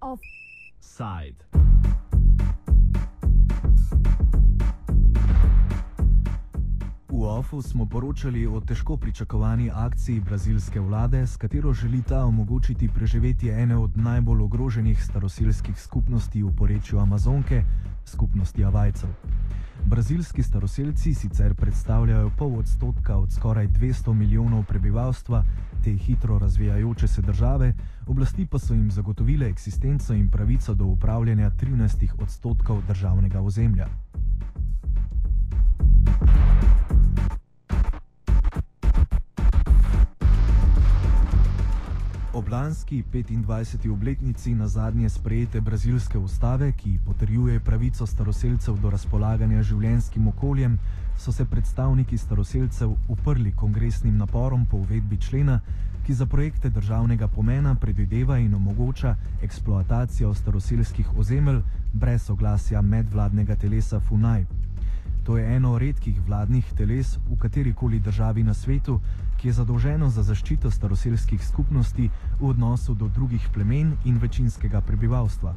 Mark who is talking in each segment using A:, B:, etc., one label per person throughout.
A: Offside. V OFU smo poročali o težko pričakovani akciji brazilske vlade, s katero želi ta omogočiti preživetje ene od najbolj ogroženih staroseljskih skupnosti v porečju Amazonke, skupnosti Avajcev. Brazilski staroseljci sicer predstavljajo pol odstotka od skoraj 200 milijonov prebivalstva te hitro razvijajoče se države, oblasti pa so jim zagotovile eksistenco in pravico do upravljanja 13 odstotkov državnega ozemlja. Ob lanski 25. obletnici na zadnje sprejete brazilske ustave, ki potrjuje pravico staroseljcev do razpolaganja življenskim okoljem, so se predstavniki staroseljcev uprli kongresnim naporom po uvedbi člena, ki za projekte državnega pomena predvideva in omogoča eksploatacijo staroseljskih ozemelj brez soglasja medvladnega telesa FUNAI. To je eno redkih vladnih teles v kateri koli državi na svetu, ki je zadolženo za zaščito staroseljskih skupnosti v odnosu do drugih plemen in večinskega prebivalstva.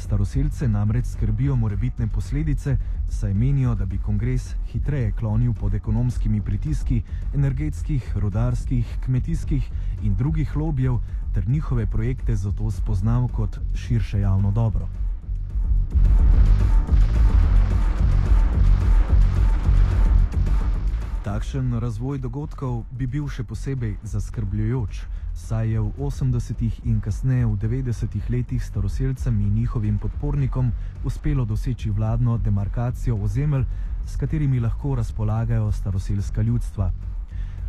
A: Staroseljce namreč skrbijo morebitne posledice, saj menijo, da bi kongres hitreje klonil pod ekonomskimi pritiski energetskih, rodarskih, kmetijskih in drugih lobijev ter njihove projekte zato spoznal kot širše javno dobro. Takšen razvoj dogodkov bi bil še posebej zaskrbljujoč, saj je v 80. in kasneje v 90. letih staroseljcem in njihovim podpornikom uspelo doseči vladno demarkacijo ozemelj, s katerimi lahko razpolagajo staroseljska ljudstva.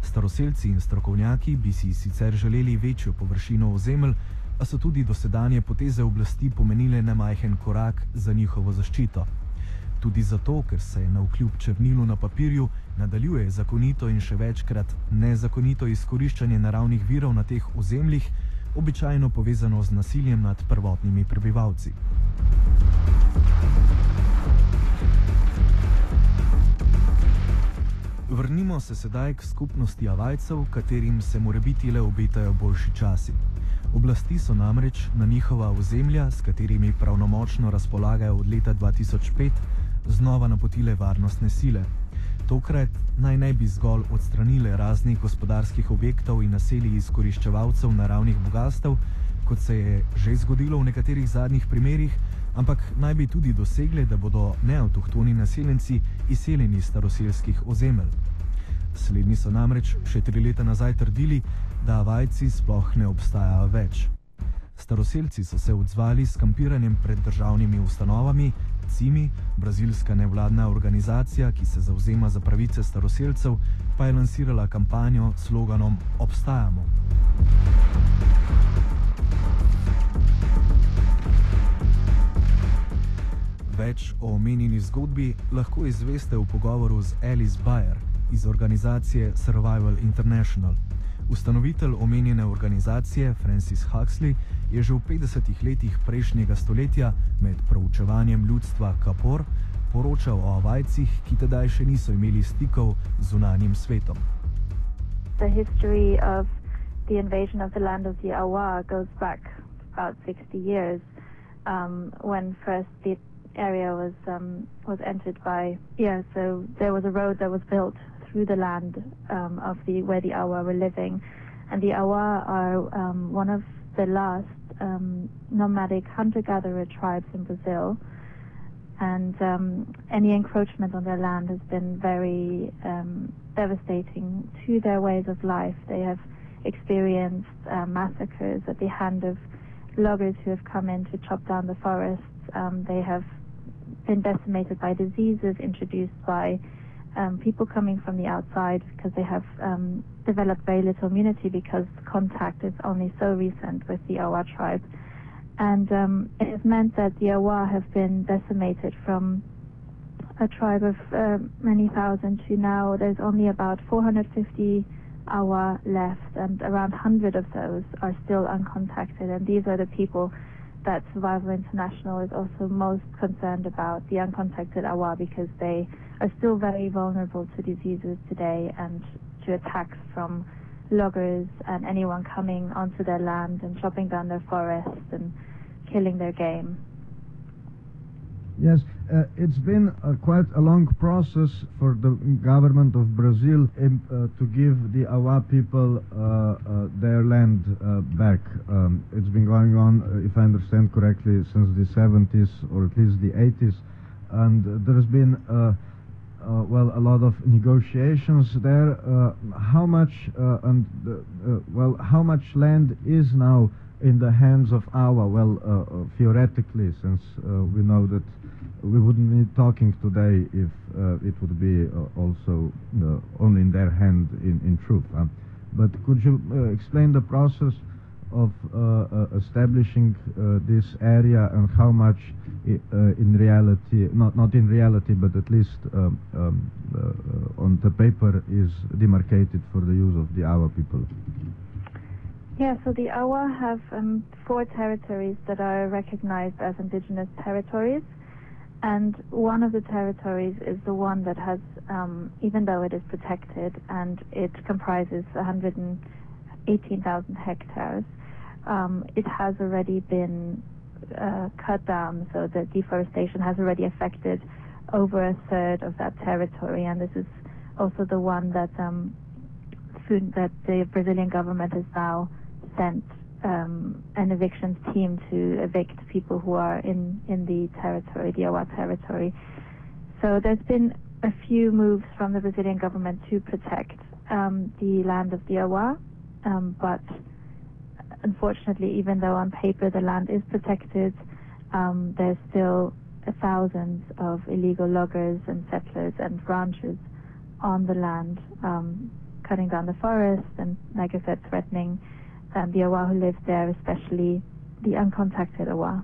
A: Staroseljci in strokovnjaki bi si sicer želeli večjo površino ozemelj, a so tudi dosedanje poteze oblasti pomenile nemajhen korak za njihovo zaščito. Tudi zato, ker se je na vkljub črnilu na papirju nadaljuje zakonito in še večkrat nezakonito izkoriščanje naravnih virov na teh ozemljih, običajno povezano z nasiljem nad prvotnimi prebivalci. Vrnimo se sedaj k skupnosti Avajcev, katerim se more biti le obetajo boljši časi. Oblasti so namreč na njihova ozemlja, s katerimi pravnomočno razpolagajo od leta 2005, znova napotile varnostne sile. Tokrat naj ne bi zgolj odstranile raznih gospodarskih objektov in naselij izkoriščevalcev naravnih bogastev, kot se je že zgodilo v nekaterih zadnjih primerjih, ampak naj bi tudi dosegle, da bodo neautohtoni naseljenci izseljeni iz staroseljskih ozemelj. Slednji so namreč še tri leta nazaj trdili, da vajci sploh ne obstajajo več. Staroseljci so se odzvali s kampiranjem pred državnimi ustanovami, CIMI, brazilska nevladna organizacija, ki se zauzema za pravice staroseljcev, pa je lansirala kampanjo s sloganom Obstajamo. Več o omenjeni zgodbi lahko izveste v pogovoru z Alice Bayer iz organizacije Survival International. Ustanovitelj omenjene organizacije Francis Huxley je že v 50 letih prejšnjega stoletja med proučevanjem ljudstva Kapor poročal o Avajcih, ki tedaj še niso imeli stikov z zunanjim svetom.
B: The history of the invasion of the land of the Awa goes back about 60 years um, when first the area was um, was entered by yeah so there was a road that was built through the land um, of the where the Awa were living, and the Awa are um, one of the last um, nomadic hunter-gatherer tribes in Brazil. And um, any encroachment on their land has been very um, devastating to their ways of life. They have experienced uh, massacres at the hand of loggers who have come in to chop down the forests. They have been decimated by diseases introduced by um, people coming from the outside because they have um, developed very little immunity because contact is only so recent with the Awa tribe. And um, it has meant that the Awa have been decimated from a tribe of uh, many thousand to now there's only about 450 Awa left, and around 100 of those are still uncontacted. And these are the people that Survival International is also most concerned about the uncontacted Awa because they are still very vulnerable to diseases today and to attacks from loggers and anyone coming onto their land and chopping down their forests and killing their game.
C: Yes, uh, it's been uh, quite a long process for the government of Brazil in, uh, to give the Awa people uh, uh, their land back. Um, it's been going on, if I understand correctly, since the 70s or at least the 80s, and there's been Uh, well a lot of negotiations there. Uh, how much uh, and well how much land is now in the hands of Awa? Well, theoretically, since we know that we wouldn't be talking today if uh, it would be uh, also uh, only in their hand in, in truth. but could you explain the process of establishing this area and how much in reality, not, not in reality, but at least um, um, on the paper is demarcated for the use of the Awa people?
B: Yeah, so the Awa have um, four territories that are recognized as indigenous territories. And one of the territories is the one that has, um, even though it is protected and it comprises 118,000 hectares, um, it has already been uh, cut down, so the deforestation has already affected over a third of that territory, and this is also the one that um, food, that the Brazilian government has now sent um, an evictions team to evict people who are in, in the territory, the Awa territory. So there's been a few moves from the Brazilian government to protect um, the land of the Awa, um, but unfortunately, even though on paper the land is protected, um, there's still thousands of illegal loggers and settlers and ranchers on the land, um, cutting down the forest and, like I said, threatening um, the Awa who live there, especially the uncontacted Awa.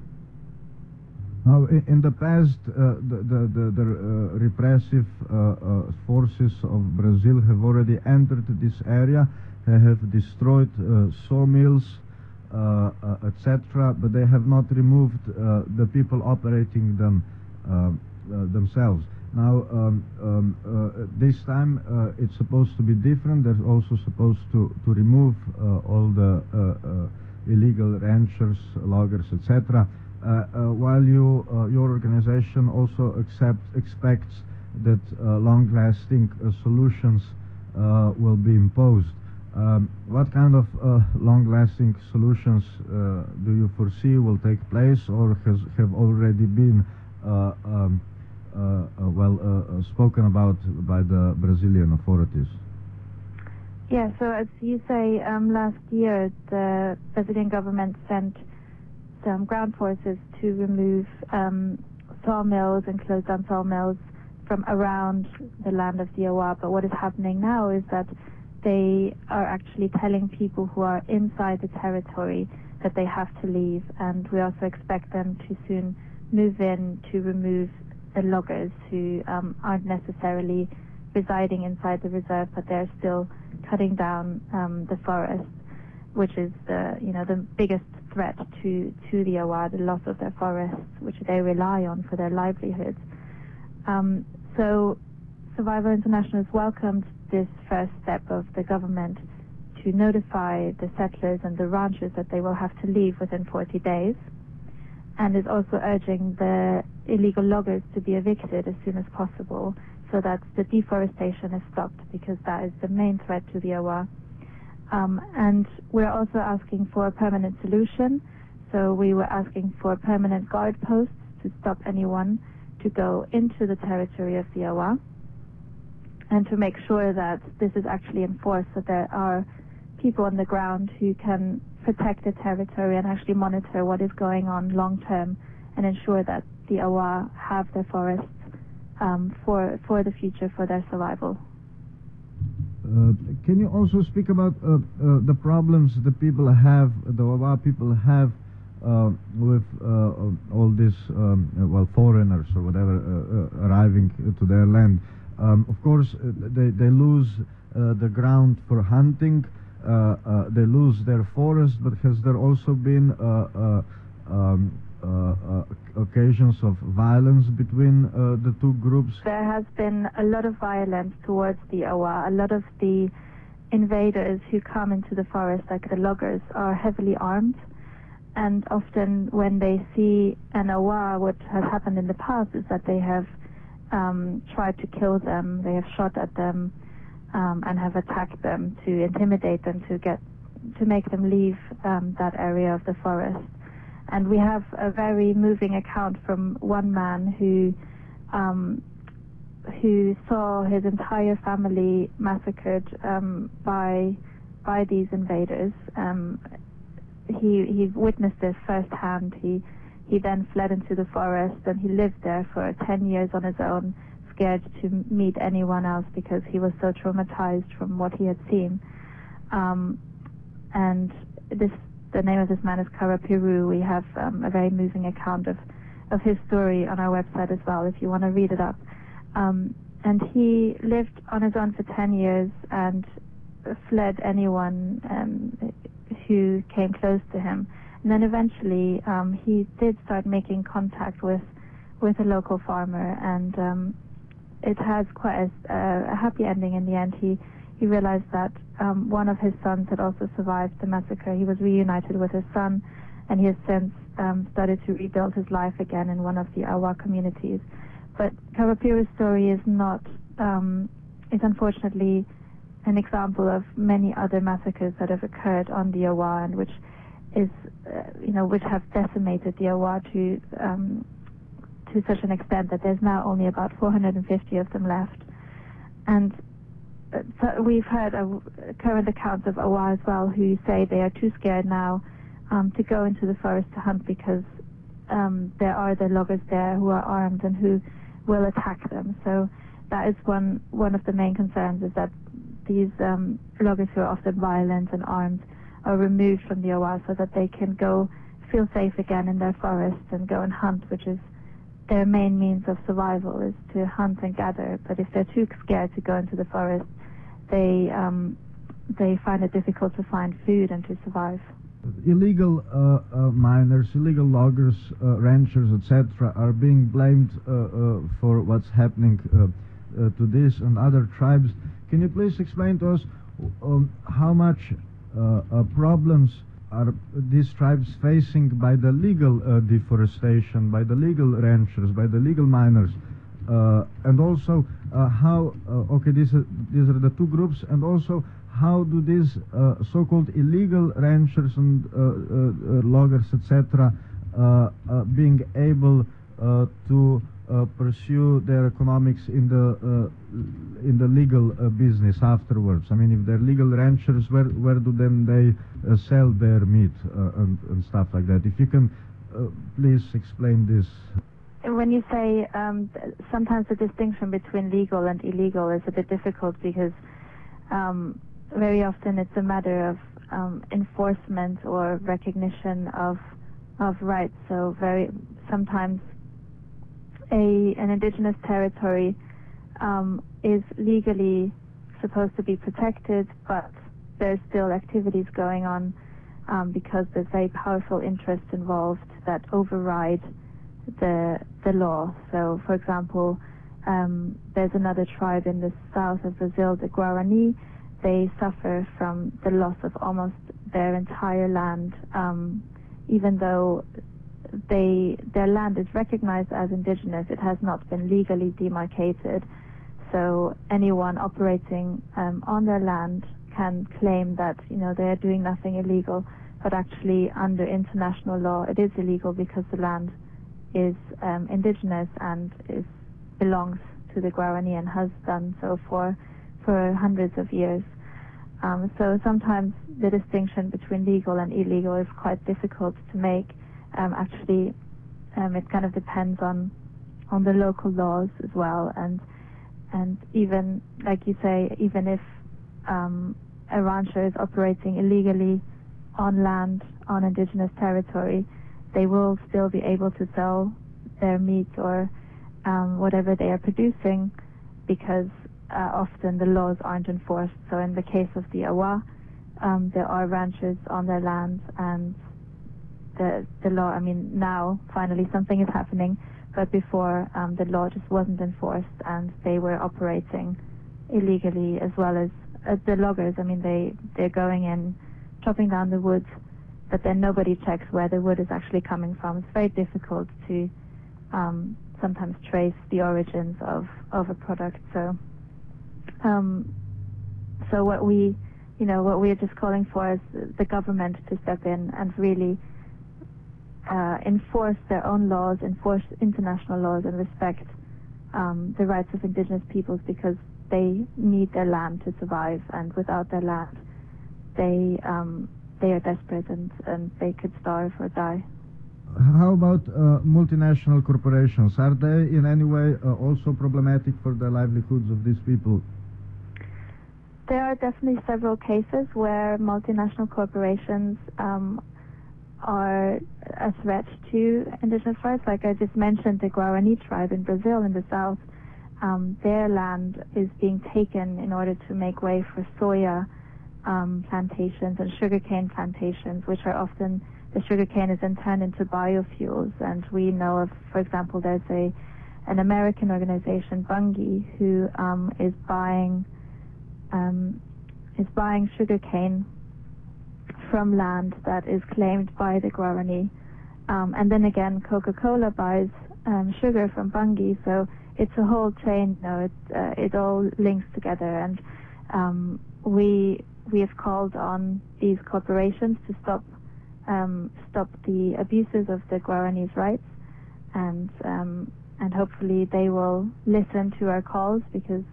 C: Now, in the past, uh, the, the, the, the uh, repressive uh, uh forces of Brazil have already entered this area, They have destroyed uh, sawmills, etc., but they have not removed the people operating them themselves. Now, um, um, uh, this time uh, it's supposed to be different. They're also supposed to, to remove uh, all the uh, uh, illegal ranchers, loggers, etc. Uh, while you, your organization also accept, expects that long-lasting solutions will be imposed. Um, what kind of long-lasting solutions do you foresee will take place or has, have already been um, uh, uh, well uh, spoken about by the Brazilian authorities.
B: Yeah, so as you say, um, last year the Brazilian government sent some ground forces to remove um, sawmills and close down sawmills from around the land of the. But what is happening now is that they are actually telling people who are inside the territory that they have to leave, and we also expect them to soon move in to remove the loggers who um, aren't necessarily residing inside the reserve, but they're still cutting down um, the forest, which is the you know the biggest threat to to the Awa, the loss of their forests, which they rely on for their livelihoods. Um, so, Survival International has welcomed this first step of the government to notify the settlers and the ranchers that they will have to leave within 40 days and is also urging the illegal loggers to be evicted as soon as possible so that the deforestation is stopped because that is the main threat to the Awa. Um, and we're also asking for a permanent solution. So we were asking for permanent guard posts to stop anyone to go into the territory of the Awa and to make sure that this is actually enforced, that there are people on the ground who can protect the territory and actually monitor what is going on long term and ensure that the Awa have their forests um, for for the future for their survival.
C: Uh, can you also speak about uh, uh, the problems the people have, the Awa people have uh, with uh, all these, um, well, foreigners or whatever uh, arriving to their land? Um, of course, they, they lose the ground for hunting. Uh, uh, they lose their forest, but has there also been uh, um, uh, uh, occasions of violence between uh, the two groups?
B: There has been a lot of violence towards the Awa. A lot of the invaders who come into the forest, like the loggers, are heavily armed. And often, when they see an Awa, what has happened in the past is that they have um, tried to kill them, they have shot at them, um, and have attacked them to intimidate them to get to make them leave um, that area of the forest. And we have a very moving account from one man who um, who saw his entire family massacred um, by by these invaders. Um, he he witnessed this firsthand. He he then fled into the forest and he lived there for 10 years on his own, scared to meet anyone else because he was so traumatized from what he had seen. Um, and this the name of this man is Karapiru. We have um, a very moving account of, of his story on our website as well, if you want to read it up. Um, and he lived on his own for 10 years and fled anyone um, who came close to him. And then eventually um, he did start making contact with with a local farmer, and um, it has quite a, a happy ending in the end. He he realized that um, one of his sons had also survived the massacre. He was reunited with his son, and he has since um, started to rebuild his life again in one of the Awa communities. But Karapiru's story is not, um, is unfortunately an example of many other massacres that have occurred on the Awa and which is, you know, which have decimated the Awa to, um, to such an extent that there's now only about 450 of them left. And so we've heard uh, current accounts of Awa as well who say they are too scared now um, to go into the forest to hunt because um, there are the loggers there who are armed and who will attack them. So that is one one of the main concerns is that these um, loggers who are often violent and armed are removed from the Awa so that they can go feel safe again in their forests and go and hunt, which is their main means of survival is to hunt and gather. But if they're too scared to go into the forest, they um, they find it difficult to find food and to survive.
C: Illegal uh, uh, miners, illegal loggers, uh, ranchers, etc., are being blamed uh, uh, for what's happening uh, to this and other tribes. Can you please explain to us um, how much Uh, uh, problems are these tribes facing by the legal uh, deforestation, by the legal ranchers, by the legal miners? Uh, and also uh, how uh, okay these are, these are the two groups and also how do these so-called illegal ranchers and loggers etc being able to uh, pursue their economics in the uh, in the legal uh, business afterwards. I mean, if they're legal ranchers, where where do then they sell their meat and, and, stuff like that? If you can, please explain this
B: when you say um, sometimes the distinction between legal and illegal is a bit difficult because um, very often it's a matter of um, enforcement or recognition of of rights. So very sometimes a an indigenous territory um, is legally supposed to be protected, but there's still activities going on um, because there's very powerful interests involved that override the the law. So, for example, um, there's another tribe in the south of Brazil, the Guarani. They suffer from the loss of almost their entire land, um, even though they their land is recognized as indigenous. It has not been legally demarcated. So anyone operating um, on their land can claim that you know they are doing nothing illegal, but actually under international law it is illegal because the land is um, indigenous and is belongs to the Guarani and has done so for for hundreds of years. Um, so sometimes the distinction between legal and illegal is quite difficult to make. Um, actually, um, it kind of depends on on the local laws as well, and and even like you say, even if um, a rancher is operating illegally on land on indigenous territory, they will still be able to sell their meat or um, whatever they are producing because uh, often the laws aren't enforced. So in the case of the Awa, um, there are ranchers on their land and the the law. I mean, now finally something is happening, but before um, the law just wasn't enforced, and they were operating illegally as well as uh, the loggers. I mean, they they're going in, chopping down the wood, but then nobody checks where the wood is actually coming from. It's very difficult to um, sometimes trace the origins of of a product. So, um, so what we you know, what we're just calling for is the government to step in and really uh, enforce their own laws, enforce international laws, and respect um, the rights of indigenous peoples because they need their land to survive, and without their land, they um, they are desperate and, and they could starve or die.
C: How about uh, multinational corporations? Are they in any way uh, also problematic for the livelihoods of these people?
B: There are definitely several cases where multinational corporations um, are a threat to indigenous rights. Like I just mentioned, the Guarani tribe in Brazil in the south, um, their land is being taken in order to make way for soya um, plantations and sugarcane plantations, which are often the sugarcane is then turned into biofuels. And we know of, for example, there's a an American organization, Bunge, who um, is buying um, is buying sugarcane from land that is claimed by the Guarani. Um, and then again, Coca-Cola buys um, sugar from Bunge, so it's a whole chain. You know, it uh, it all links together, and um, we we have called on these corporations to stop um, stop the abuses of the Guarani's rights, and um, and hopefully they will listen to our calls because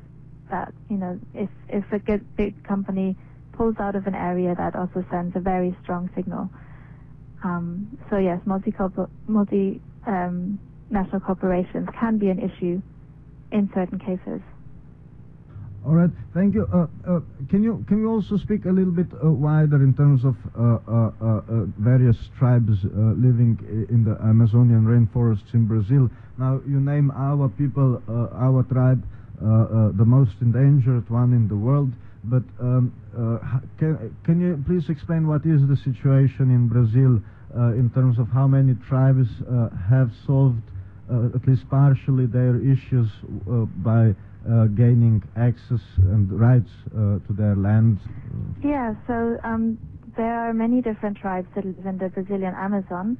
B: that you know if if a good big company pulls out of an area, that also sends a very strong signal. Um, so yes, multi multi um, corporations can be an issue in certain cases.
C: All right, thank you. Uh, uh, can you can you also speak a little bit uh, wider in terms of uh, uh, uh, various tribes living in the Amazonian rainforests in Brazil? Now you name our people, our tribe. The most endangered one in the world. But um, uh, can, can you please explain what is the situation in Brazil in terms of how many tribes have solved, at least partially, their issues by uh, gaining access and rights uh, to their land?
B: Yeah, so um, there are many different tribes that live in the Brazilian Amazon.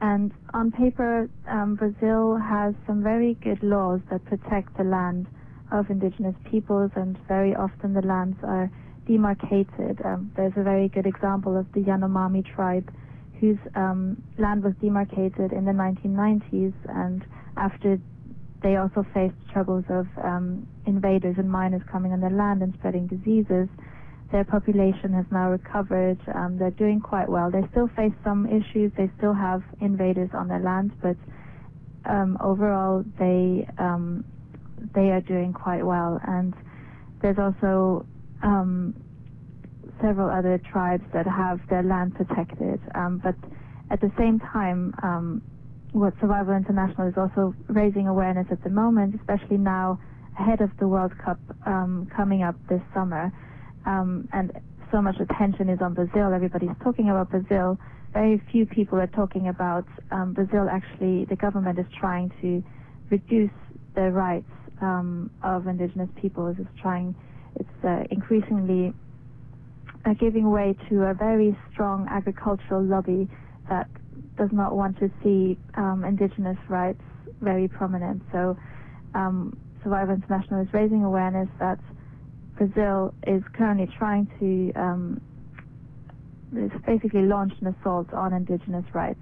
B: And on paper, um, Brazil has some very good laws that protect the land of indigenous peoples, and very often the lands are demarcated. Um, there's a very good example of the Yanomami tribe, whose um, land was demarcated in the 1990s, and after they also faced troubles of um, invaders and miners coming on their land and spreading diseases. Their population has now recovered. Um, they're doing quite well. They still face some issues. They still have invaders on their land, but um, overall, they um, they are doing quite well. And there's also um, several other tribes that have their land protected. Um, but at the same time, um, what Survival International is also raising awareness at the moment, especially now ahead of the World Cup um, coming up this summer, um, and so much attention is on Brazil. Everybody's talking about Brazil. Very few people are talking about um, Brazil. Actually, the government is trying to reduce the rights um, of indigenous peoples is trying, it's uh, increasingly uh, giving way to a very strong agricultural lobby that does not want to see um, indigenous rights very prominent. So um, Survival International is raising awareness that Brazil is currently trying to um, it's basically launch an assault on indigenous rights.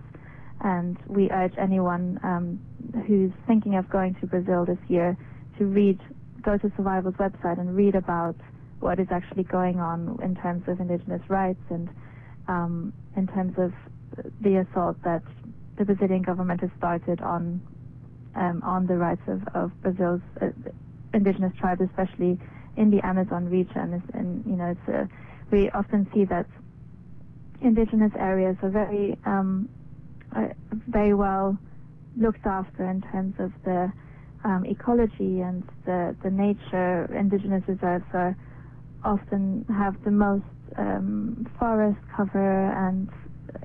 B: And we urge anyone um, who's thinking of going to Brazil this year to read, go to Survival's website and read about what is actually going on in terms of indigenous rights and um, in terms of the assault that the Brazilian government has started on um, on the rights of, of Brazil's uh, indigenous tribes, especially in the Amazon region. And you know, a, we often see that indigenous areas are very um, uh, very well looked after in terms of the um, ecology and the, the nature, indigenous reserves are often have the most um, forest cover and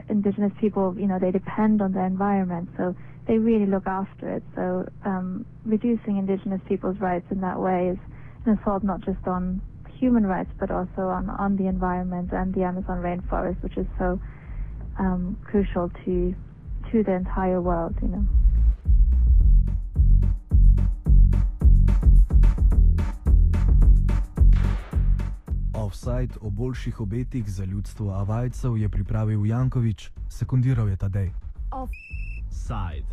B: indigenous people, you know, they depend on their environment, so they really look after it. So um, reducing indigenous people's rights in that way is an assault not just on human rights, but also on, on the environment and the Amazon rainforest, which is so um, crucial to to the entire world, you know.
A: Offside o boljših obetih za ljudstvo Avajcev je pripravil Jankovič, sekundiral je Tadej.
D: Offside.